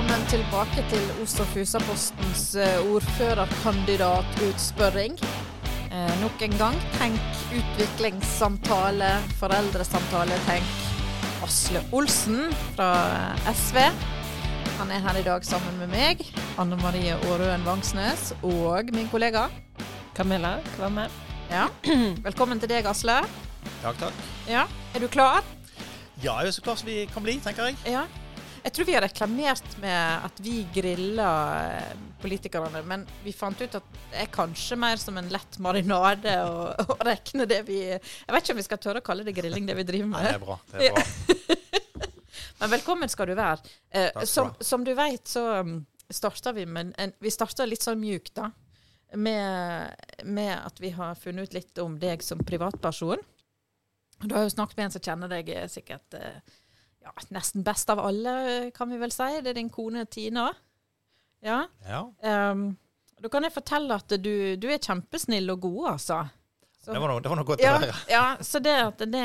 velkommen tilbake til Os og Fusapostens eh, ordførerkandidatutspørring. Eh, nok en gang, tenk utviklingssamtale, foreldresamtale. Tenk Asle Olsen fra SV. Han er her i dag sammen med meg, Anne Marie Aarøen Vangsnes, og min kollega. Camilla Kvamme. Ja. Velkommen til deg, Asle. Takk, takk. Ja. Er du klar? Ja, jeg er så klar som vi kan bli, tenker jeg. Ja. Jeg tror vi har reklamert med at vi griller eh, politikerne, men vi fant ut at det er kanskje mer som en lett marinade å, å regne det vi Jeg vet ikke om vi skal tørre å kalle det grilling, det vi driver Nei, det er bra. Det er bra. Men velkommen skal du være. Eh, skal som, som du vet, så um, starta vi med en Vi starta litt sånn mjukt, da. Med, med at vi har funnet ut litt om deg som privatperson. Du har jo snakket med en som kjenner deg eh, sikkert eh, ja, nesten best av alle, kan vi vel si. Det er din kone Tina. Ja. Ja, Um, da kan jeg fortelle at du, du er kjempesnill og god, altså. Så- det var noe, det var noe godt ja, å høre. ja, så det, det,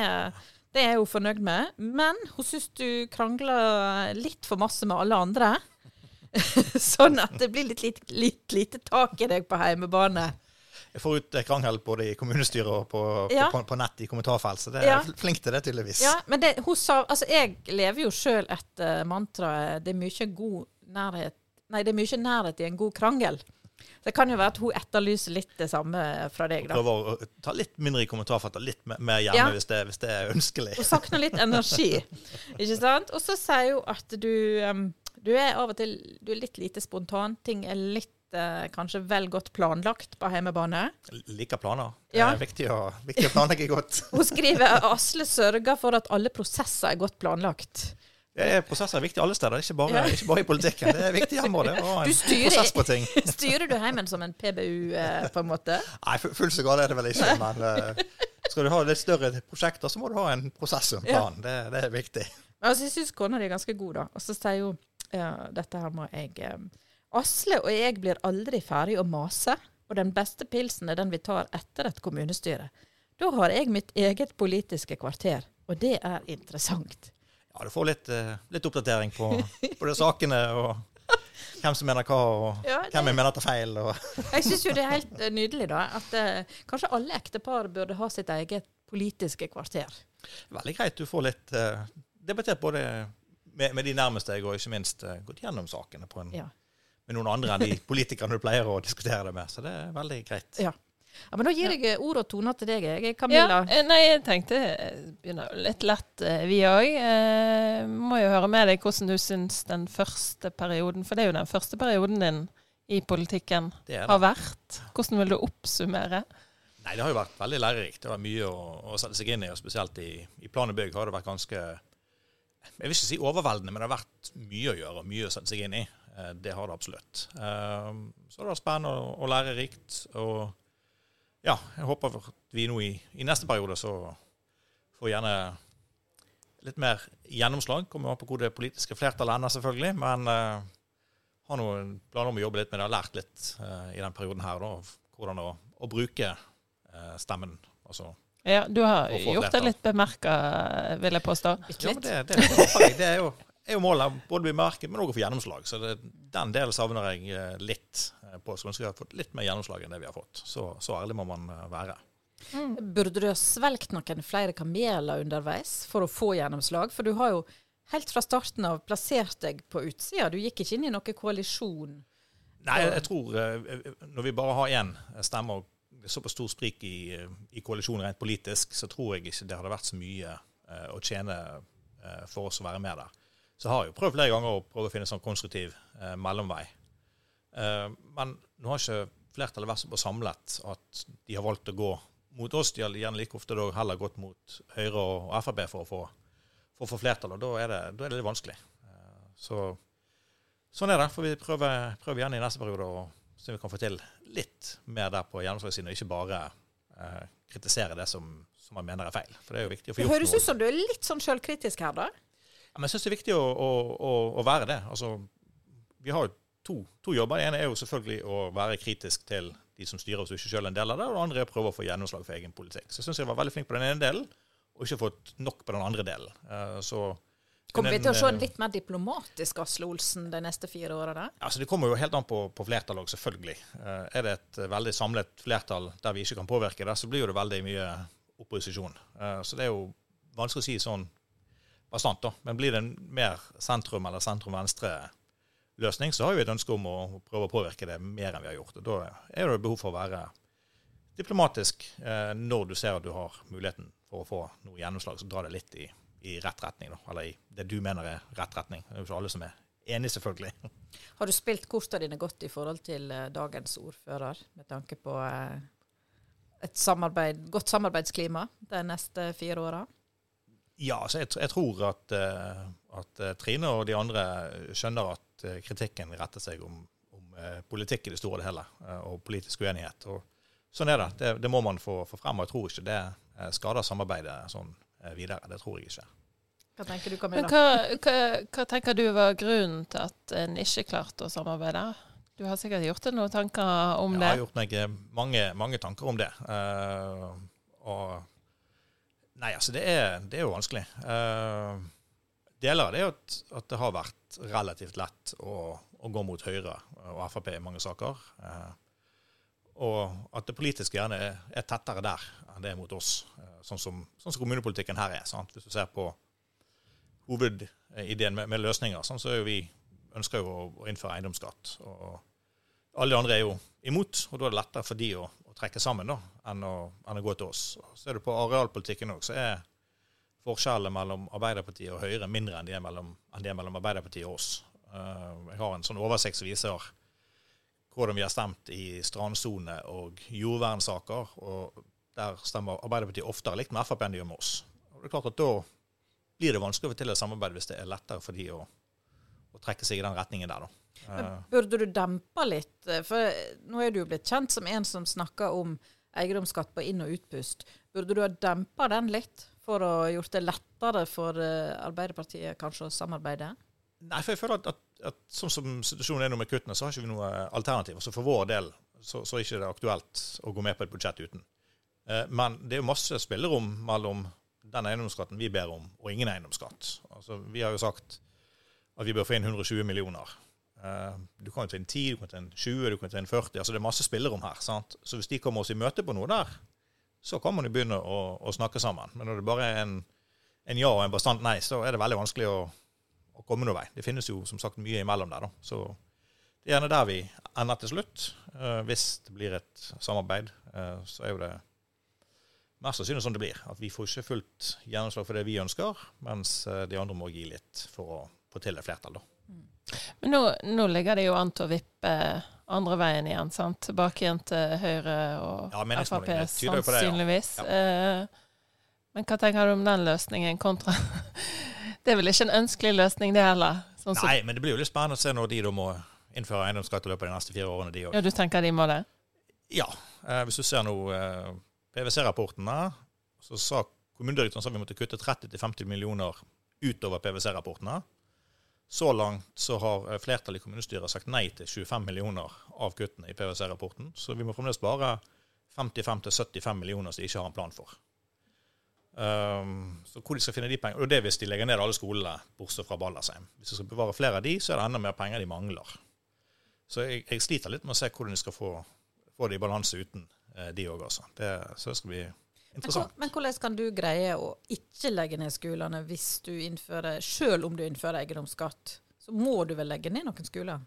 det er jo fornøyd med. Men hun syns du krangler litt for masse med alle andre. sånn at det blir litt, litt, litt lite tak i deg på heimebane. Jeg får ut eh, krangel både i kommunestyret og på, Ja. på, på nett i kommentarfelt, så det er Ja. flink til det, tydeligvis. Ja, men det, hun sa Altså, jeg lever jo sjøl etter mantraet 'det er mye god nærhet Nei, det er mye nærhet i en god krangel'. Det kan jo være at hun etterlyser litt det samme fra deg, da. Prøver å ta litt mindre i kommentarfeltet, litt mer- mer hjemme Ja. hvis, det, hvis det er ønskelig. Hun savner litt energi, ikke sant? Og så sier hun at du, du er av og til du litt lite spontan. Ting er litt eh, kanskje vel godt planlagt på hjemmebane. Liker planer. Det Ja. er viktig å, viktig å planlegge godt. Hun skriver Asle sørger for at alle prosesser er godt planlagt. Det er prosesser er viktig alle steder, ikke bare, Ja. ikke bare i politikken. Det er viktig hjemme også, det. å ha en styrer- prosess på ting. Styrer du heimen som en PBU, eh, på en måte? Nei, fu- fullt så galt er det vel ikke, men eh, skal du ha litt større prosjekter, så må du ha en prosess og en Ja. Det, det er viktig. Altså, jeg syns kona di er ganske god, da. Og så sier hun ja, dette her må jeg eh, Asle og jeg blir aldri ferdig å mase, og den beste pilsen er den vi tar etter et kommunestyre. Da har jeg mitt eget politiske kvarter, og det er interessant. Ja, du får litt, eh, litt oppdatering på, på de sakene og hvem som mener hva, og Ja, det- hvem jeg mener tar feil. Jeg syns jo det er helt eh, nydelig, da, at eh, kanskje alle ektepar burde ha sitt eget politiske kvarter. veldig greit. Du får litt eh, debattert både med, med de nærmeste deg, og ikke minst eh, gått gjennom sakene på en, Ja. Med noen andre enn de politikerne du pleier å diskutere det med. Så det er veldig greit. Ja. ja men da gir jeg eh, ord og toner til deg, jeg. Camilla. Ja, nei, jeg tenkte eh, begynner litt lett, eh, vi òg. Eh, må jo høre med deg hvordan du syns den første perioden, for det er jo den første perioden din i politikken, Det det. har vært. Hvordan vil du oppsummere? Nei, det har jo vært veldig lærerikt. Det var mye å, å sette seg inn i, og spesielt i, i plan og bygg har det vært ganske Jeg vil ikke si overveldende, men det har vært mye å gjøre og mye å sette seg inn i. Eh, Det har det absolutt. Eh, Så det var spennende og, lærerikt. Og ja, jeg håper at vi nå i, i neste periode så får gjerne litt mer gjennomslag. Kommer an på hvor det politiske flertallet ender, selvfølgelig. Men uh, har noen planer om å jobbe litt med det. Har lært litt uh, i den perioden her, da, hvordan å, å bruke uh, stemmen. Altså, Ja, du har gjort det litt bemerka, vil jeg påstå. Litt. ja, men det, det, det. Det er jo, er jo målet. Både å bli merket, men òg å få gjennomslag. Så det, den delen savner jeg eh, litt eh, på. Skulle ønske vi hadde fått litt mer gjennomslag enn det vi har fått. Så, så ærlig må man være. være. Burde du ha svelgt noen flere kameler underveis for å få gjennomslag? For du har jo helt fra starten av plassert deg på utsida. Du gikk ikke inn i noen koalisjon. Nei, jeg, jeg tror eh, når vi bare har én stemme og det såpass stor sprik i, eh, i koalisjonen rent politisk, så tror jeg ikke det hadde vært så mye eh, å tjene eh, for oss å være med der. Så har jeg jo prøvd flere ganger å prøve å finne en sånn konstruktiv eh, mellomvei. Eh, men nå har ikke flertallet vært såpass samlet at de har valgt å gå mot oss. De har gjerne like ofte da heller gått mot Høyre og Frp for å få, for å få flertall, og da er det, da er det litt vanskelig. Eh, så sånn er det. Får vi prøve, prøve igjen i neste periode og se om vi kan få til litt mer der på gjennomslagssiden, og ikke bare eh, kritisere det som, som man mener er feil. For det er jo viktig å få Det gjort høres ut som du er litt sånn sjølkritisk her, da. Men jeg syns det er viktig å, å, å, være det. Altså, vi har jo to, to jobber. Det ene er jo selvfølgelig å være kritisk til de som styrer oss, og ikke selv en del av det. Og det andre er å prøve å få gjennomslag for egen politikk. Så jeg syns jeg var veldig flink på den ene delen, og ikke fått nok på den andre delen. Eh, Så Kommer vi til å se en, litt mer diplomatisk Asle Olsen de neste fire åra? Altså, det kommer jo helt an på, på flertallet òg, selvfølgelig. Eh, er det et veldig samlet flertall der vi ikke kan påvirke det, så blir jo det veldig mye opposisjon. Eh, så det er jo vanskelig å si sånn bastant, da. Men blir det en mer sentrum- eller sentrum-venstre-løsning, så har vi et ønske om å prøve å påvirke det mer enn vi har gjort. Og da er det behov for å være diplomatisk eh, når du ser at du har muligheten for å få noe gjennomslag, så dra det litt i, i rett retning, da. Eller i det du mener er rett retning. Det er jo ikke alle som er enig, selvfølgelig. Har du spilt kortene dine godt i forhold til eh, dagens ordfører, med tanke på eh, et samarbeid, godt samarbeidsklima de neste fire åra? Ja, altså jeg, jeg tror at, eh, at eh, Trine og de andre skjønner at eh, kritikken retter seg om, om politikk i det store og det hele, og politisk uenighet. Og sånn er det. det. Det må man få, få frem. Og jeg tror ikke det skader samarbeidet sånn videre. Det tror jeg ikke. Hva tenker du, Men Camilla? hva, hva, hva tenker du var grunnen til at en ikke klarte å samarbeide? Du har sikkert gjort deg noen tanker om det? Jeg det? har gjort meg mange, mange tanker om det. Uh, og Nei, altså, det er, det er jo vanskelig. Uh, deler av det er at, at det har vært relativt lett å, å gå mot Høyre og Frp i mange saker. Uh, og at det politiske gjerne er, er tettere der enn det er mot oss, uh, sånn, som, sånn som kommunepolitikken her er. Sant? Hvis du ser på hovedideen med, med løsninger, sånn, så vi ønsker jo å, å innføre eiendomsskatt. og alle de andre er jo imot, og da er det lettere for de å, trekke sammen da, enn å, enn å gå til oss. Ser er det på arealpolitikken òg, så er forskjellene mellom Arbeiderpartiet og Høyre mindre enn de er mellom, de er mellom Arbeiderpartiet og oss. Uh, jeg har en sånn oversikt som viser hvordan vi har stemt i strandsone- og jordvernsaker. og Der stemmer Arbeiderpartiet oftere likt med Frp enn de gjør med oss. Og det er klart at Da blir det vanskelig å få til et samarbeid hvis det er lettere for de å, å trekke seg i den retningen der. da. Men burde du dempe litt? For nå er du jo blitt kjent som en som snakker om eiendomsskatt på inn- og utpust. Burde du ha dempa den litt, for å gjort det lettere for eh, Arbeiderpartiet kanskje å samarbeide? Nei, for jeg føler at, at, at sånn som situasjonen er nå med kuttene, så har ikke vi noe alternativ. Altså for vår del så, så er ikke det aktuelt å gå med på et budsjett uten. Eh, men det er jo masse spillerom mellom den eiendomsskatten vi ber om, og ingen eiendomsskatt. Altså, vi har jo sagt at vi bør få inn 120 millioner. Eh, du kan jo ta inn 10, du kan ta inn 20, du kan ta inn 40. altså Det er masse spillerom her. sant? Så hvis de kommer oss i møte på noe der, så kan man jo begynne å, å snakke sammen. Men når det bare er en, en ja og en bastant nei, så er det veldig vanskelig å å komme noen vei. Det finnes jo som sagt mye imellom der. da. Så det er gjerne der vi ender til slutt. Eh, hvis det blir et samarbeid, eh, så er jo det mest sannsynlig sånn det blir. At vi får ikke fullt gjennomslag for det vi ønsker, mens de andre må gi litt for å få til et flertall. da. Men nå, nå ligger det jo an til å vippe andre veien igjen, sant? Tilbake igjen til Høyre og Ja, Frp, sannsynligvis. Ja. Eh, men hva tenker du om den løsningen kontra Det er vel ikke en ønskelig løsning, det heller? Sånn Nei, men det blir jo litt spennende å se når de da må innføre eiendomsskatt i løpet av de neste fire årene, de òg. ja, du tenker de må det? Ja. Eh, hvis du ser nå eh, PwC-rapportene, så sa kommunedirektøren at vi måtte kutte 30-50 millioner utover PwC-rapportene. Så langt så har eh, flertallet i kommunestyret sagt nei til 25 millioner av kuttene i PwC-rapporten. Så vi må fremdeles bare 55-75 millioner som de ikke har en plan for. Um, så hvor de skal finne de pengene, og det er hvis de legger ned alle skolene bortsett fra Ballersheim. Hvis de skal bevare flere av de, så er det enda mer penger de mangler. Så jeg, jeg sliter litt med å se hvordan de skal få, få det i balanse uten eh, de òg, altså. Det, så det skal bli interessant. men hvordan kan du greie å ikke legge ned skolene hvis du innfører, selv om du innfører eiendomsskatt? Så må du vel legge ned noen skoler?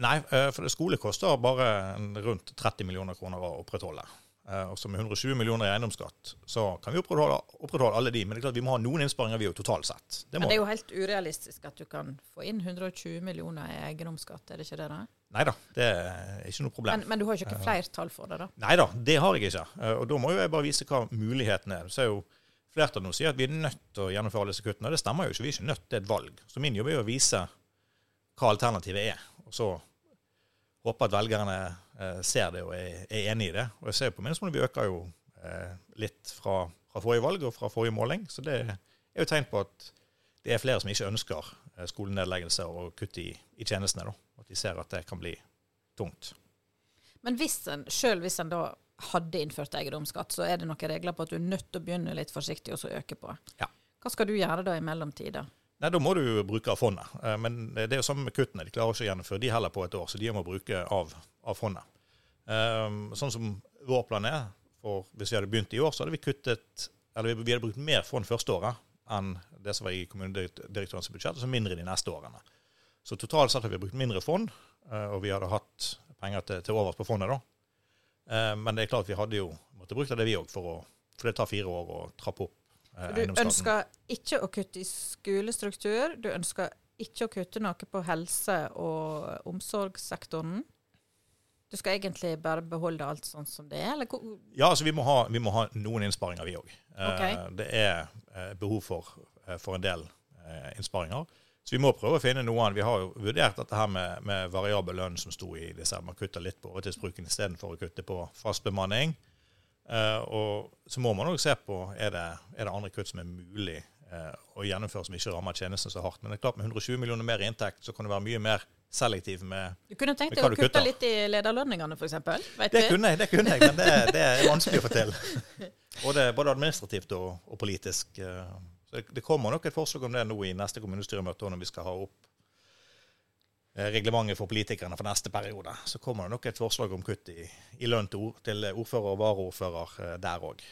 Nei, eh, for skole koster bare rundt 30 millioner kroner å opprettholde. Eh, Og så med 120 millioner i eiendomsskatt, så kan vi opprettholde, opprettholde alle de. Men det er klart vi må ha noen innsparinger vi jo totalt sett. Det Men det er jo helt urealistisk at du kan få inn 120 millioner i eiendomsskatt, er det ikke det? da? Nei da, det er ikke noe problem. Men, men du har ikke flertall for det, da? Nei da, det har jeg ikke. Eh, Og da må jo jeg bare vise hva mulighetene er. Så er jo Flertallet nå sier at vi er nødt til å gjennomføre alle disse kuttene. Det stemmer jo ikke. Vi er ikke nødt, det er et valg. Så min jobb er jo å vise hva alternativet er. Og så håpe at velgerne eh, ser det og er, er enig i det. Og jeg ser på meningsmålene vi øker jo eh, litt fra, fra forrige valg og fra forrige måling. Så det er jo tegn på at det er flere som ikke ønsker skolenedleggelse skolenedleggelser og kutt i, i tjenestene. Da. At de ser at det kan bli tungt. Men hvis en, selv hvis en da hadde innført eiendomsskatt, så er det noen regler på at du er nødt til å begynne litt forsiktig og så øke på. Ja. Hva skal du gjøre da i mellomtida? Nei, Da må du bruke av fondet. Eh, Men det er jo samme med kuttene. De klarer ikke å gjennomføre de heller på et år, så de må bruke av, av fondet. Um, sånn som vår plan er, for hvis vi hadde begynt i år, så hadde vi kuttet eller vi hadde brukt mer fond første året enn det som var i kommunedirektørens budsjett, og så mindre de neste årene. Så totalt sett har vi brukt mindre fond, eh, og vi hadde hatt penger til, til overs på fondet. da. Eh, Men det er klart vi hadde jo måttet bruke det vi òg, for, for det tar fire år å trappe opp eh, Du ønsker ikke å kutte i skolestruktur. Du ønsker ikke å kutte noe på helse- og omsorgssektoren. Du skal egentlig bare beholde alt sånn som det er? Eller Ja, altså vi må ha, vi må ha noen innsparinger, vi òg. Ok. Det er eh, behov for, for en del eh, innsparinger. Så vi må prøve å finne noe annet. Vi har jo vurdert dette her med, med variabel lønn som sto i desember. kutter litt på overtidsbruken istedenfor å kutte på fast bemanning. Eh, og så må man òg se på er det, er det andre kutt som er mulig eh, å gjennomføre som ikke rammer tjenesten så hardt. Men det er klart med 120 millioner mer i inntekt, så kan du være mye mer selektiv med Du kunne tenkt deg å kutte kutter? litt i lederlønningene, f.eks. Det kunne jeg, det kunne jeg men det, det er vanskelig å få til. Både, både administrativt og, og politisk. eh. Så det, det kommer nok et forslag om det nå i neste kommunestyremøte, når vi skal ha opp eh, reglementet for politikerne for neste periode. Så kommer det nok et forslag om kutt i, i lønn til, til ordfører og varaordfører eh, der òg.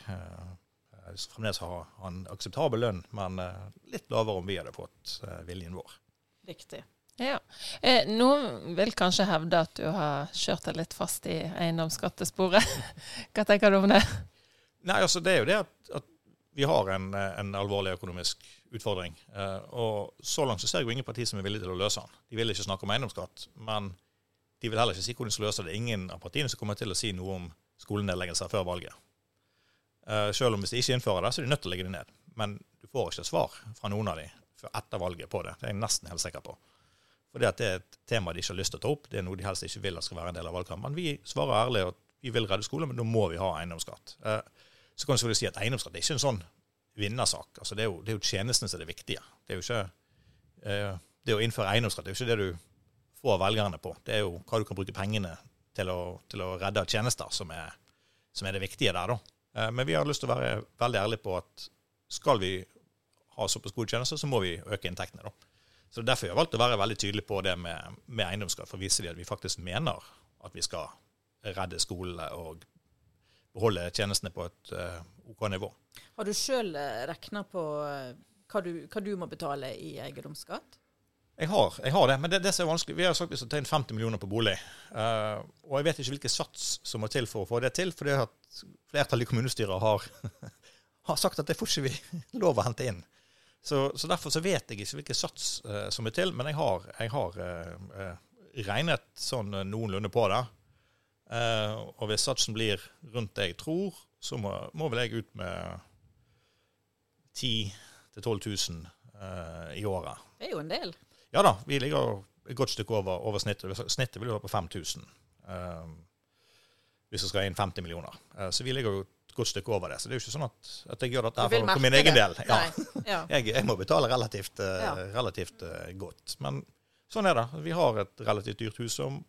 Fremdeles har han akseptabel lønn, men eh, litt lavere om vi hadde fått eh, viljen vår. Riktig. Ja. Eh, noen vil kanskje hevde at du har kjørt deg litt fast i eiendomsskattesporet. Hva tenker du om det? Nei, altså det er jo det at, at vi har en, en alvorlig økonomisk utfordring. Eh, og så langt så ser jeg jo ingen parti som er villige til å løse den. De vil ikke snakke om eiendomsskatt, men de vil heller ikke si hvordan de skal løse det. Ingen av partiene som kommer til å si noe om skolenedleggelser før valget. Eh, selv om hvis de ikke innfører det, så er de nødt til å legge det ned. Men du får ikke svar fra noen av de før etter valget på det. Det er jeg nesten helt sikker på. Fordi at det er et tema de ikke har lyst til å ta opp. Det er noe de helst ikke vil at skal være en del av valgkampen. Men Vi svarer ærlig at vi vil redde skolen, men da må vi ha eiendomsskatt. Eh, så kan du selvfølgelig si at eiendomsskatt er ikke en sånn vinnersak. Altså, det, er jo, det er jo tjenestene som er det viktige. Det er jo ikke eh, det å innføre eiendomsskatt er jo ikke det du får velgerne på. Det er jo hva du kan bruke pengene til å, til å redde tjenester, som er, som er det viktige der. da. Eh, men vi har lyst til å være veldig ærlige på at skal vi ha såpass gode tjenester, så må vi øke inntektene. da. Så Derfor har jeg valgt å være veldig tydelig på det med, med eiendomsskatt, for å vise at vi faktisk mener at vi skal redde skolene og beholde tjenestene på et eh, OK nivå. Har du sjøl regna på eh, hva du, hva du må betale i eiendomsskatt? Jeg har, jeg har det, men det, det som er vanskelig, vi har sagt vi skal ta inn 50 millioner på bolig. Uh, og jeg vet ikke hvilken sats som må til for å få det til, for det at flertallet i kommunestyret har, har sagt at det får ikke vi lov å hente inn. Så, så derfor så vet jeg ikke hvilken sats uh, som er til, men jeg har, jeg har uh, eh, regnet sånn eh, noenlunde på det. Eh, og hvis satsen blir rundt det jeg tror, så må, må vel jeg ut med 10 000-12 000 eh, i året. Det er jo en del. Ja da, vi ligger et godt stykke over, over snittet. Snittet vil jo være på 5000 eh, hvis vi skal inn 50 millioner. Eh, så vi ligger jo et godt stykke over det. Så det er jo ikke sånn at, at jeg gjør dette for, for min egen det. del. Ja. Ja. Jeg, jeg må betale relativt, eh, Ja. relativt eh, godt. Men sånn er det. Vi har et relativt dyrt hus som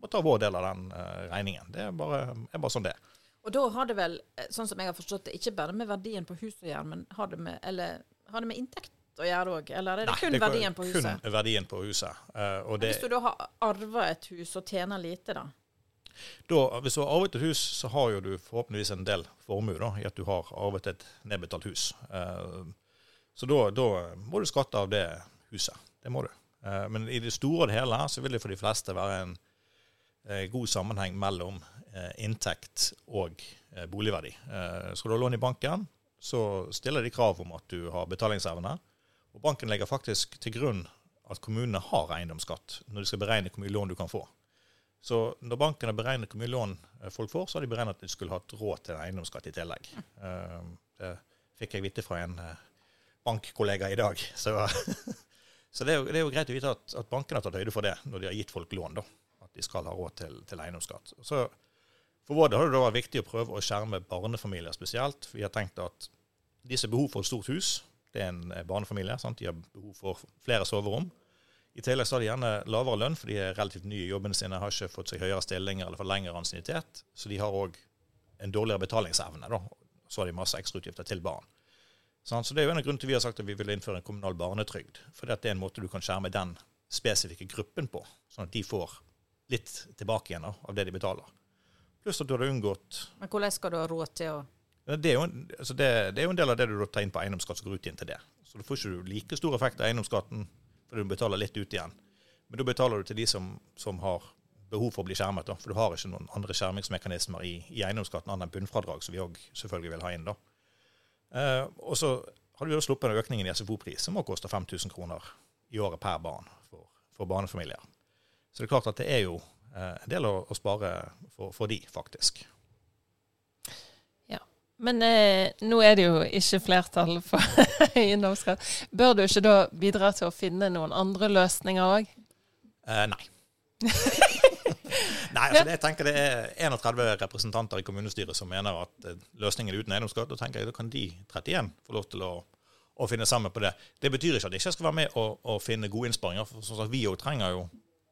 må ta vår del av den eh, regningen. Det er bare, er bare sånn det er. Og da har det vel, eh, sånn som jeg har forstått det, ikke bare med verdien på huset å gjøre, men har det med, eller, har det med inntekt å gjøre òg? Eller er det kun det er verdien på huset? Kun verdien på huset. Uh, det, Hvis du da har arva et hus og tjener lite, da? Da, hvis du har arvet et hus, så har jo du forhåpentligvis en del formue da, i at du har arvet et nedbetalt hus. Uh, så da, da må du skatte av det huset. Det må du. Uh, men i det store og det hele så vil det for de fleste være en god sammenheng mellom eh, inntekt og eh, boligverdi. Eh, skal du ha lån i banken, så stiller de krav om at du har betalingsevne. Og banken legger faktisk til grunn at kommunene har eiendomsskatt når de skal beregne hvor mye lån du kan få. Så når banken har beregnet hvor mye lån eh, folk får, så har de beregnet at de skulle hatt råd til en eiendomsskatt i tillegg. Eh, Det fikk jeg vite fra en eh, bankkollega i dag. Så, så det, er jo, det er jo greit å vite at, at bankene har tatt høyde for det når de har gitt folk lån. da, de skal ha råd til, til eiendomsskatt. Så For vår del har det vært viktig å prøve å skjerme barnefamilier spesielt. Vi har tenkt at de som har behov for et stort hus, det er en eh, barnefamilie. Sant? De har behov for flere soverom. I tillegg så har de gjerne lavere lønn, for de er relativt nye i jobbene sine, har ikke fått seg høyere stillinger eller fått lengre ansiennitet. Så de har òg en dårligere betalingsevne. da. Så har de masse ekstrautgifter til barn. Så Det er jo en av grunnene til vi har sagt at vi vil innføre en kommunal barnetrygd. For det er en måte du kan skjerme den spesifikke gruppen på, sånn at de får litt tilbake igjen da, av det de betaler. Pluss at du hadde unngått Men hvordan skal du ha råd til å Det er, en, altså det, det er jo en del av det du tar inn på eiendomsskatt som går ut igjen til det. Så da får ikke du like stor effekt av eiendomsskatten fordi du betaler litt ut igjen. Men da betaler du til de som, som har behov for å bli skjermet. Da. For du har ikke noen andre skjermingsmekanismer i, i eiendomsskatten annet enn bunnfradrag, som vi òg selvfølgelig vil ha inn. da. Eh, og så hadde vi jo sluppet økningen i SFO-pris, som også koster 5000 kroner i året per barn for, for barnefamilier. Så det er klart at det er jo eh, en del å, å spare for, for de, faktisk. Ja. Men eh, nå er det jo ikke flertall for eiendomsskatt. Bør du ikke da bidra til å finne noen andre løsninger òg? Eh, nei. nei, altså jeg tenker det er 31 representanter i kommunestyret som mener at eh, løsningen er uten eiendomsskatt. Da tenker jeg da kan de 31 få lov til å, å finne sammen på det. Det betyr ikke at jeg ikke skal være med og, og finne gode innsparinger. for sånn at Vi òg trenger jo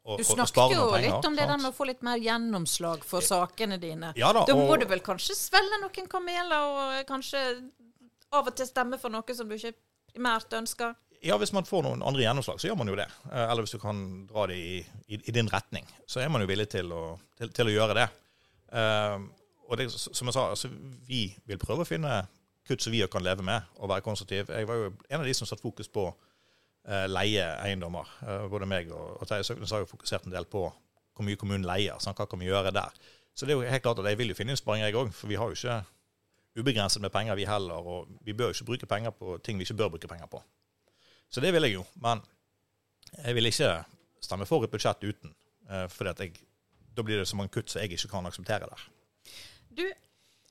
å, Du snakket og jo penger. litt om det der med å få litt mer gjennomslag for sakene dine. Ja da, Da må og- du vel kanskje svelge noen kameler og kanskje av og til stemme for noe som du ikke primært ønsker? Ja, hvis man får noen andre gjennomslag, så gjør man jo det. Eh, Eller hvis du kan dra det i, i, i din retning, så er man jo villig til å, til, til å gjøre det. Uh, og det, som jeg sa, altså, vi vil prøve å finne kutt som vi kan leve med, og være konstruktive. Jeg var jo en av de som satte fokus på uh, leieeiendommer. Eh, både meg og, og Terje Søknes har jo fokusert en del på hvor mye kommunen leier. Sånn, Hva kan vi gjøre der? Så det er jo helt klart at jeg vil jo finne innsparinger, jeg òg. For vi har jo ikke ubegrenset med penger, vi heller. Og vi bør jo ikke bruke penger på ting vi ikke bør bruke penger på. Så det vil jeg jo. Men jeg vil ikke stemme for et budsjett uten. For jeg, da blir det så mange kutt som jeg ikke kan akseptere der. Du,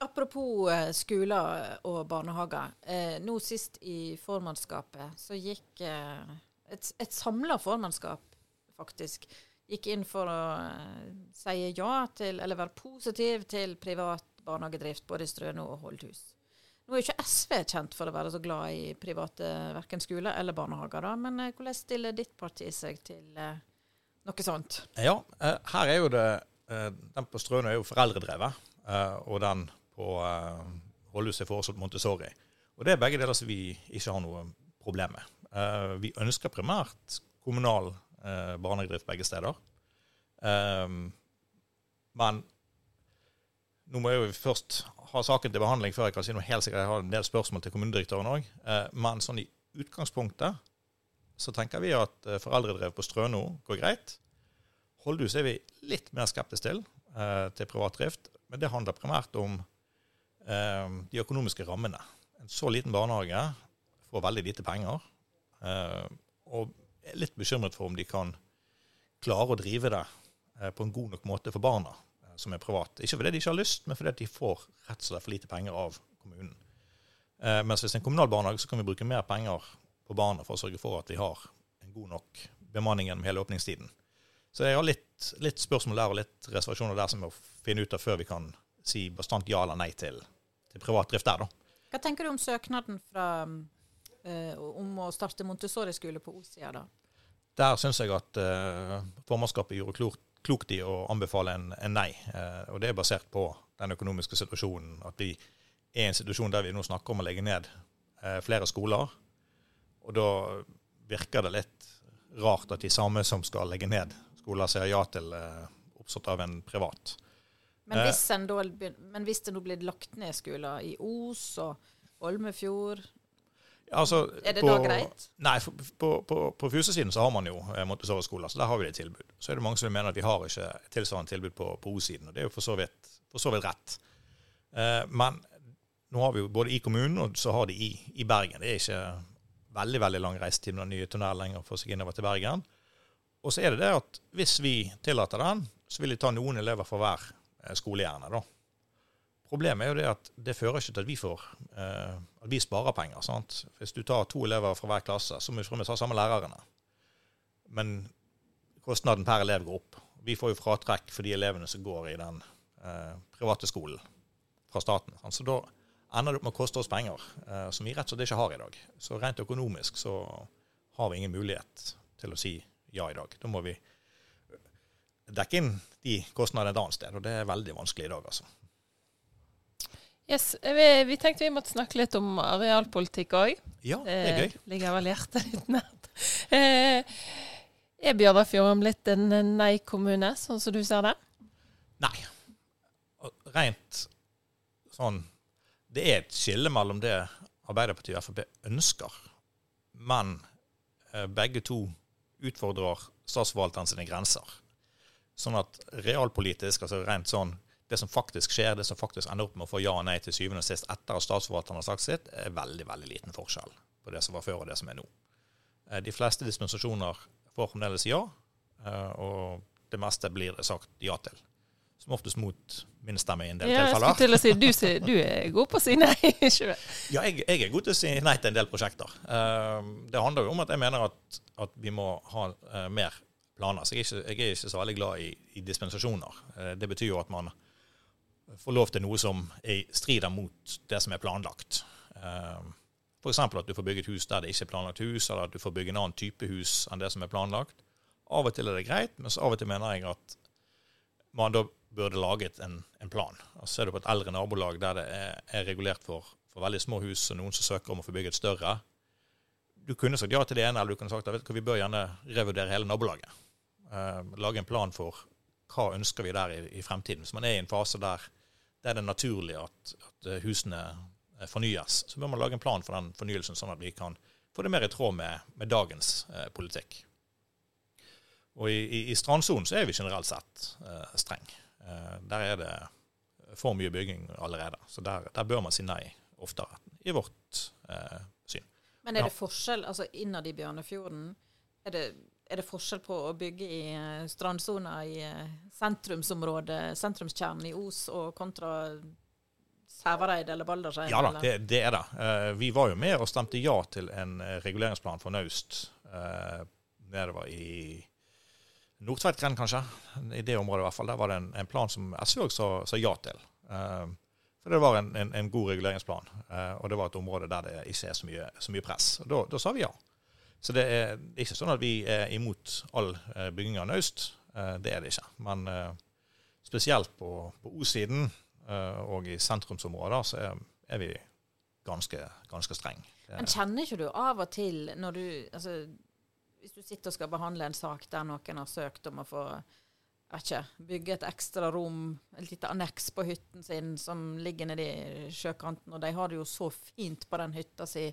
apropos eh, skoler og barnehager. Eh, nå sist i formannskapet så gikk eh, et, et samla formannskap faktisk gikk inn for å eh, si ja til, eller være positiv til privat barnehagedrift både i Strøno og Holdhus. Nå er ikke SV kjent for å være så glad i private verken skoler eller barnehager, da, men eh, hvordan stiller ditt parti seg til eh, noe sånt? Ja, eh, her er jo det eh, Den på Strøno er jo foreldredrevet, og den på eh, Holdhus er foreslått Montessori. Og det er begge deler som vi ikke har noe problem med. Eh, vi ønsker primært kommunal eh, barnehagedrift begge steder. Men nå må jeg jo først ha saken til behandling før jeg kan si noe helt sikkert. Jeg har en del spørsmål til kommunedirektøren òg. Men sånn i utgangspunktet så tenker vi at foreldredrev på Strøno går greit. Holdhus er vi litt mer skeptiske til, til privat drift. Men det handler primært om de økonomiske rammene. En så liten barnehage får veldig lite penger. Eh, og er litt bekymret for om de kan klare å drive det eh, på en god nok måte for barna eh, som er privat. Ikke fordi de ikke har lyst, men fordi de får rett og slett for lite penger av kommunen. Eh, mens hvis det er en kommunal barnehage, så kan vi bruke mer penger på barna for å sørge for at vi har en god nok bemanning gjennom hele åpningstiden. Så jeg har litt, litt spørsmål der og litt reservasjoner der som vi må finne ut av før vi kan si bastant ja eller nei til, til privat drift der, da. Hva tenker du om søknaden fra, eh, om å starte Montessori-skole på O-sida, da? Der syns jeg at eh, formannskapet gjorde klokt, klokt i å anbefale en, en nei. Eh, og det er basert på den økonomiske situasjonen. At vi er i en situasjon der vi nå snakker om å legge ned eh, flere skoler. Og da virker det litt rart at de samme som skal legge ned skoler, sier ja til eh, oppstått av en privat. Men Eh. hvis, da, men hvis det nå blir lagt ned skoler i Os og Olmefjord Altså, er det på- da greit? Nei, på, på, på, Fusesiden så har man jo eh, Montessori-skoler, så der har vi det tilbud. Så er det mange som mener at vi har ikke tilsvarende tilbud på, på O-siden, og det er jo for så vidt, for så vidt rett. Eh, men nå har vi jo både i kommunen og så har de i, i Bergen. Det er ikke veldig veldig lang reisetid med den nye tunnelen lenger for seg innover til Bergen. Og så er det det at hvis vi tillater den, så vil de ta noen elever fra hver eh, skole gjerne, da. Problemet er jo det at det fører ikke til at vi får eh, at vi sparer penger. sant? Hvis du tar to elever fra hver klasse, så må vi fremdeles ha samme lærerne. Men kostnaden per elev går opp. Vi får jo fratrekk for de elevene som går i den eh, private skolen fra staten. sant? Så da ender det opp med å koste oss penger, eh, som vi rett og slett ikke har i dag. Så rent økonomisk så har vi ingen mulighet til å si ja i dag. Da må vi dekke inn de kostnadene et annet sted, og det er veldig vanskelig i dag, altså. Yes, vi, vi tenkte vi måtte snakke litt om arealpolitikk òg. Ja, det er gøy. Det ligger vel hjertet litt nært. Eh, er Bjørnafjorden blitt en nei-kommune, sånn som du ser det? Nei. Rent sånn Det er et skille mellom det Arbeiderpartiet og Frp ønsker, men eh, begge to utfordrer statsforvalteren sine grenser. Sånn at realpolitisk, altså rent sånn det som faktisk skjer, det som faktisk ender opp med å få ja og nei til syvende og sist etter at statsforvalteren har sagt sitt, er veldig veldig liten forskjell på det som var før og det som er nå. Eh, de fleste dispensasjoner får fremdeles ja, eh, og det meste blir det sagt ja til. Som oftest mot min stemme i en del ja, tilfeller. Jeg til å si, du, du, er god på å si nei, ikke det? Ja, jeg, jeg, er god til å si nei til en del prosjekter. Uh, det handler jo om at jeg mener at, at vi må ha mer planer. Så jeg er, ikke, jeg er, ikke, så veldig glad i, i dispensasjoner. Uh, det betyr jo at man får lov til noe som er, strider mot det som er planlagt. F.eks. at du får bygge et hus der det ikke er planlagt hus, eller at du får bygge en annen type hus enn det som er planlagt. Av og til er det greit, men av og til mener jeg at man da burde laget en, en plan. Så Ser du på et eldre nabolag der det er, er regulert for, for, veldig små hus, og noen som søker om å få bygge et større Du kunne sagt ja til det ene, eller du kunne sagt at vi bør gjerne revurdere hele nabolaget. Uh, lage en plan for hva ønsker vi der i, i fremtiden. Så man er i en fase der, der det er naturlig at, at husene Eh, fornyes, så bør man lage en plan for den fornyelsen, sånn at vi kan få det mer i tråd med, med dagens eh, politikk. Og i, i, i strandsonen så er vi generelt sett eh, streng. Eh, der er det for mye bygging allerede. Så der, der bør man si nei oftere, i vårt eh, syn. Men er det forskjell, altså innad i Bjørnefjorden, er det, er det forskjell på å bygge i uh, strandsona i uh, sentrumsområdet, sentrumskjernen i Os, og kontra Sævareid eller Baldersheim? Ja da, det, det, er det. Uh, vi var jo med og stemte ja til en reguleringsplan for Naust uh, nedover i Nordtveitgrend, kanskje. I det området i hvert fall. Der var det en, en plan som SV òg sa, sa, ja til. Uh, for det var en, en, en god reguleringsplan, og det var et område der det ikke er så mye, så mye press. Da, da, sa vi ja. Så det er ikke sånn at vi er imot all bygging av Naust. det er det ikke. Men spesielt på, på O-siden Eh, og i sentrumsområder så er, er vi ganske, ganske strenge. Men kjenner ikke du av og til når du altså, Hvis du sitter og skal behandle en sak der noen har søkt om å få ikke, bygge et ekstra rom, et lite anneks på hytten sin som ligger nedi sjøkanten, og de har det jo så fint på den hytta si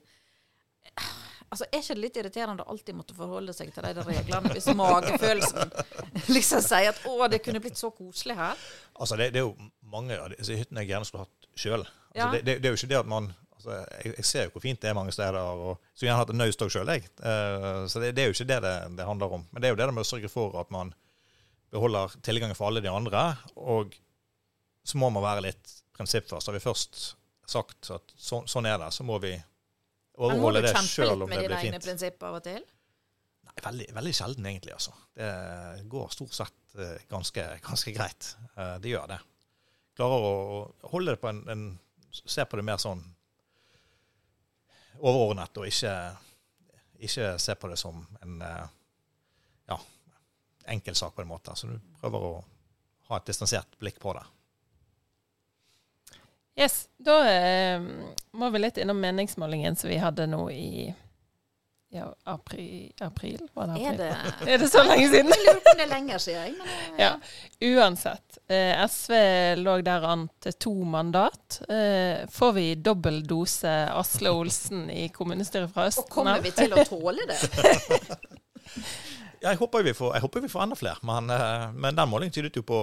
Altså, Er ikke det litt irriterende å alltid måtte forholde seg til de reglene hvis magefølelsen liksom sier at 'å, det kunne blitt så koselig her'? Altså, det, det er jo mange av disse hyttene jeg gjerne skulle hatt sjøl. Altså, ja. det, det, det, er jo ikke det at man altså, jeg, jeg, ser jo hvor fint det er mange steder, og skulle gjerne hatt en naust òg sjøl, jeg. Uh, så det, er jo ikke det, det handler om. Men det er jo det med å sørge for at man beholder tilgangen for alle de andre. Og så må man være litt prinsippfast. Har vi først sagt at så, sånn er det, så må vi overholde det sjøl om det blir fint. Men må du kjempe litt med dine egne prinsipper av og til? Nei, veldig, veldig sjelden egentlig, altså. Det går stort sett uh, ganske, ganske greit. Uh, det gjør det klarer å holde det på en, en Se på det mer sånn overordnet, og ikke, ikke se på det som en ja, enkel sak på en måte. Så du prøver å ha et distansert blikk på det. Yes, Da eh, må vi litt innom meningsmålingen som vi hadde nå i ja, april, april, var det april? Er det, er det så lenge siden? Jeg lurer på om det er lenger siden. Men, ja. ja. Uansett. Eh, SV lå der an til to mandat. Eh, får vi dobbel dose Asle Olsen i kommunestyret fra Østen? Og kommer vi til å tåle det? ja, jeg håper, vi får, jeg håper vi får enda flere, men, eh, men den målingen tydet jo på,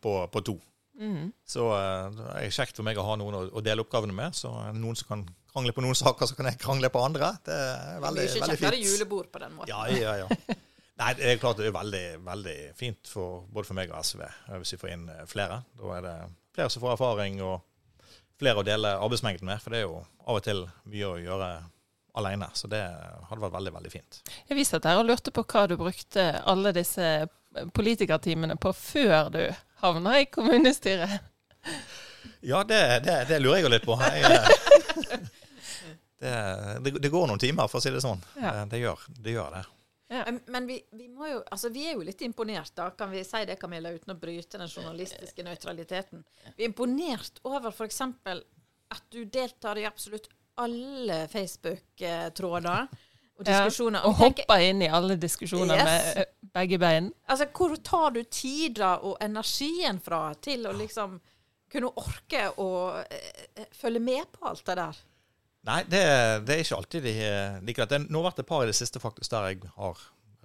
på, på to. Mm. Så uh, det er kjekt for meg å ha noen å, å dele oppgavene med. Så noen som kan krangle på noen saker, så kan jeg krangle på andre. Det er veldig, det er veldig fint. julebord på den måten. Ja, ja, ja. Nei, det er klart det er veldig, veldig fint for både for meg og SV hvis vi får inn eh, flere. Da er det flere som får erfaring, og flere å dele arbeidsmengden med. For det er jo av og til mye å gjøre alene. Så det hadde vært veldig, veldig fint. Jeg viste at dere lurte på hva du brukte alle disse politikertimene på før du havna i kommunestyret? Ja, det, det, det lurer jeg jo litt på. Jeg, eh, det, det, går noen timer, for å si det sånn. Ja. Det, gjør, det, gjør, det. Ja. Men, men vi, vi må jo Altså, vi er jo litt imponert, da. Kan vi si det, Camilla, uten å bryte den journalistiske nøytraliteten? Vi er imponert over f.eks. at du deltar i absolutt alle Facebook-tråder og diskusjoner. Ja, og Og tenker- inn i alle diskusjoner Yes. med begge bein. Altså, hvor tar du tida og energien fra til å liksom kunne orke å eh, følge med på alt det der? Nei, det, det er ikke alltid de liker det. Det har nå vært et par i det siste faktisk der jeg har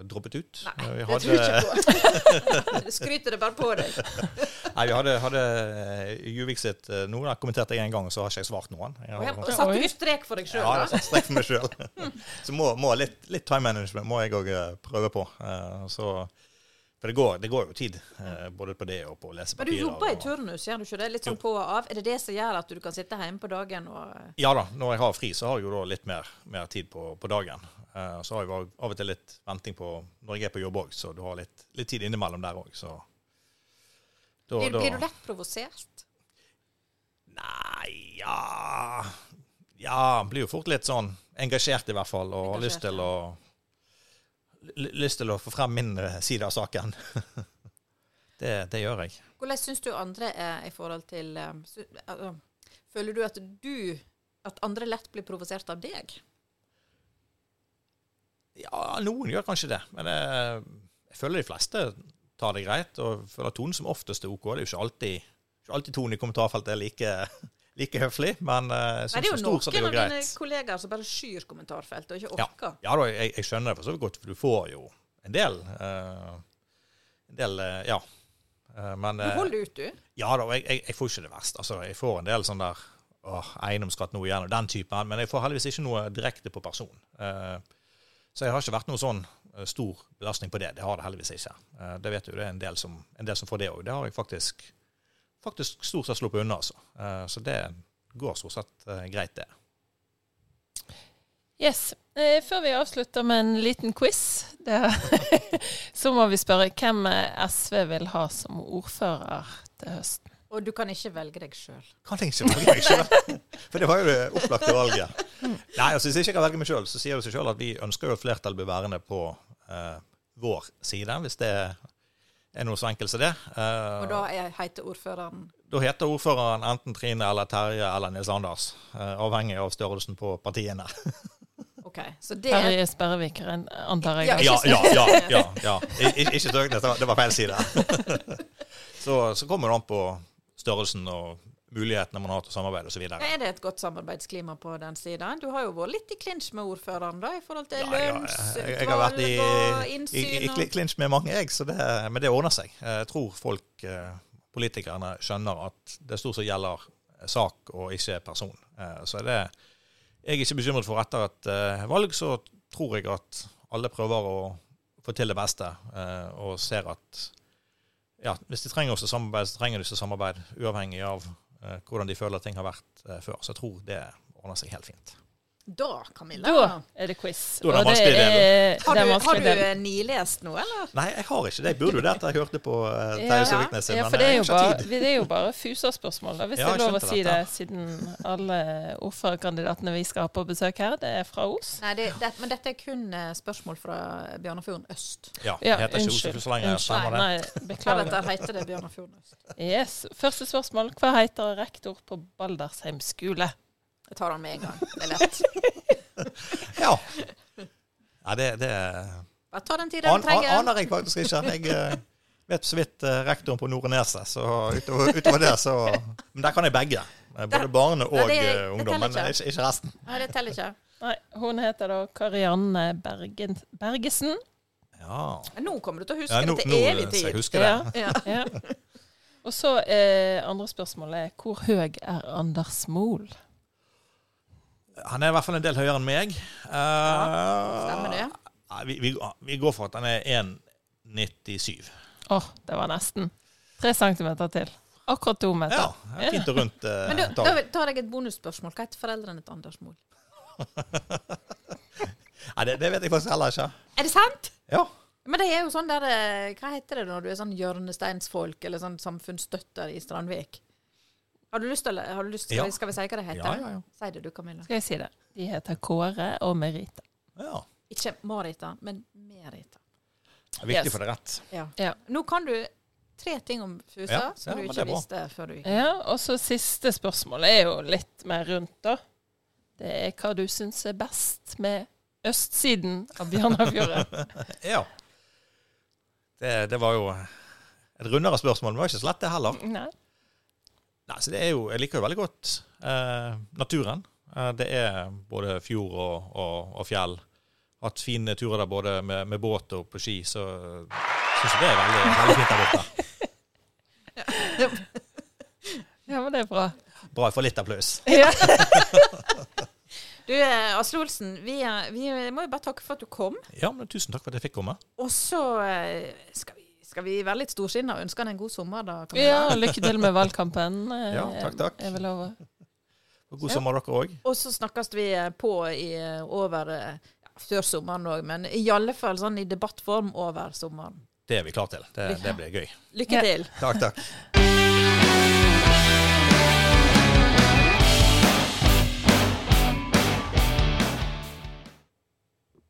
droppet ut. Nei, Vi det hadde- tror jeg ikke på. Skryter det bare på deg. Nei, vi hadde, hadde eh, Juvik sitt eh, Noen har kommentert det en gang, og så har ikke jeg svart noen. Jeg har, og satte du strek for deg sjøl? ja, jeg har satt strek for meg sjøl. så må, må litt, litt time management må jeg òg prøve på. Eh, Så, for det går, det går jo tid, eh, både på det og på å lese Men du jobber i turnus, gjør du ikke det? Litt sånn på og av. Er det det som gjør at du kan sitte hjemme på dagen og Ja da, når jeg har fri, så har jeg jo da litt mer, mer tid på, på dagen. Eh, så har jeg av og til litt venting på når jeg er på jobb òg, så du har litt, litt tid innimellom der òg, blir, blir du lett provosert? Nei, ja Ja, blir jo fort litt sånn engasjert i hvert fall, og har lyst til å Lyst til å få frem min eh, side av saken. det, det gjør jeg. Hvordan syns du andre er i forhold til altså, Føler du at du At andre lett blir provosert av deg? Ja, noen gjør kanskje det, men jeg, jeg føler de fleste tar det greit, og føler tonen som oftest er OK. Det er jo ikke alltid, ikke alltid tonen i kommentarfeltet er like, like høflig, men eh, jeg sett det er greit. jo stort sett det noen av dine kollegaer som bare skyr kommentarfeltet og ikke orker. Ja da, jeg, jeg skjønner det for så vidt godt, for du får jo en del Uh, En del, uh, ja. Uh, men Du eh, holder ut, du. Ja da, jeg, jeg, jeg får ikke det verst. Altså, jeg får en del sånn der åh, eiendomsskatt nå igjen, og den typen, men jeg får heldigvis ikke noe direkte på person. Eh, så jeg har ikke vært noe sånn eh, stor belastning på det. Det har det heldigvis ikke. Eh, det vet du, det er en del som, en del som får det òg. Det har jeg faktisk, faktisk stort sett sluppet unna, altså. Eh, så det går stort sett greit, det. Yes. Før vi avslutter med en liten quiz, det, så må vi spørre hvem SV vil ha som ordfører til høsten. Og du kan ikke velge deg sjøl. Kan jeg ikke velge meg sjøl? For det var jo det opplagte valget. Nei, altså Hvis jeg ikke kan velge meg sjøl, så sier det seg sjøl at vi ønsker jo at flertall blir værende på eh, vår side, hvis det er noe så enkelt som det. Eh, Og da er, heter ordføreren da heter ordføreren enten Trine eller Terje eller Nils Anders, eh, avhengig av størrelsen på partiene. OK. Så det er Terje Sperrevik, antar jeg. Ja, Ja, ja, ja. ja. I- Ikke var- det var feil side. Så, så kommer det an på størrelsen og mulighetene man har til å samarbeide osv. Er det et godt samarbeidsklima på den siden? Du har jo vært litt i klinsj med ordføreren da, i forhold til Ja, ja, innsyn. jeg har vært i, i, i, i og kli- klinsj med mange, jeg, så det, men det ordner seg. Jeg tror folk, eh, politikerne, skjønner at det stort sett gjelder sak og ikke person. Eh, Så er det jeg er ikke bekymret for etter et eh, valg, så tror jeg at alle prøver å få til det beste, og ser at ja, hvis de trenger oss til samarbeid, så trenger de til samarbeid, uavhengig av eh, hvordan de føler ting har vært eh, før. Så jeg tror det ordner seg helt fint. Da, Camilla. Da er det quiz. Da er det Og vanskelig del. er- Har det er du, har du eh, nilest noe, eller? Nei, jeg har ikke det. Jeg burde jo det etter jeg hørte på uh, Terje Søviknes sin, Ja, for det er jo bare, det er jo bare fusa-spørsmål, hvis Ja, det er lov å si det, siden alle ordførerkandidatene vi skal ha på besøk her, det er fra Os. Nei, det, det, men dette er kun eh, spørsmål fra Bjørnafjorden øst. Ja, Ja, det heter ikke unnskyld. Oslo så lenge. unnskyld. Nei. Nei, beklager. Heretter heter det Bjørnafjorden øst. Yes. Første spørsmål. Hva heter rektor på Baldersheim skole? Jeg tar den med en gang. Det er lett. Ja. ja det, det Bare ta den tida an, du an, trenger. aner jeg faktisk ikke. Jeg eh, vet så vidt eh, rektoren på Nore Neset, så utover, utover det så Men der kan jeg begge. Eh, Både barne og Nei, det- det ungdom, men ikke, ikke resten. Nei, det teller ikke. Nei, hun heter da Karianne Bergen, Bergesen. Ja. Nå kommer du til å huske ja nå, det til nå evig skal jeg tid. huske det. Ja. Ja. Og så eh, andre spørsmålet er hvor høy er Anders Mohl? Han er i hvert fall en del høyere enn meg. Eh, Stemmer det? Vi, vi, vi går for at han er 1,97. Å, det var nesten. Tre centimeter til. Akkurat to meter. Ja, fint og rundt Uh, Men da, da tar jeg et bonusspørsmål. Hva heter foreldrene til Anders Mohl? Nei, det, det vet jeg faktisk heller ikke. Er det sant? Ja. Men det er jo sånn der eh, Hva heter det når du er sånn hjørnesteinsfolk eller sånn samfunnsstøtter i Strandvik? Har du lyst til, å- har du lyst, Ja. vi, skal vi si hva det heter? Ja, ja, ja. Si det du, Camilla. Skal jeg si det? De heter Kåre og Merita. ja. Ikke Marita, men Merita. Det er viktig Yes. for det rett. Ja. Ja. Nå kan du tre ting om Fusa Ja, som ja, du ikke visste før du gikk. Ja, og så siste spørsmål er jo litt mer rundt, da. Det er hva du syns er best med østsiden av Bjørnafjorden. Ja. Det, det var jo et rundere spørsmål, men det var ikke så lett det heller. Nei. Nei, så det er jo, Jeg liker jo veldig godt eh, naturen. Eh, det er både fjord og, og, og fjell. Hatt fine turer der både med, med båt og på ski, så syns jeg det er veldig, veldig fint der borte. Ja, men det er bra. Bra jeg får litt applaus. Ja. Du, eh, Asle Olsen, vi, vi må jo bare takke for at du kom. Ja, men Tusen takk for at jeg fikk komme. Og så eh, skal skal vi være litt storsinna og ønske han en god sommer, da? Ja, lykke til med valgkampen. Ja, takk, takk. Er vil love. Og God Ja. sommer dere òg. Og så snakkes vi eh, på i, eh, over eh, ja, før sommeren òg, men i alle fall sånn i debattform over sommeren. Det er vi klar til. Det, det blir gøy. Lykke Ja. til. Takk, takk.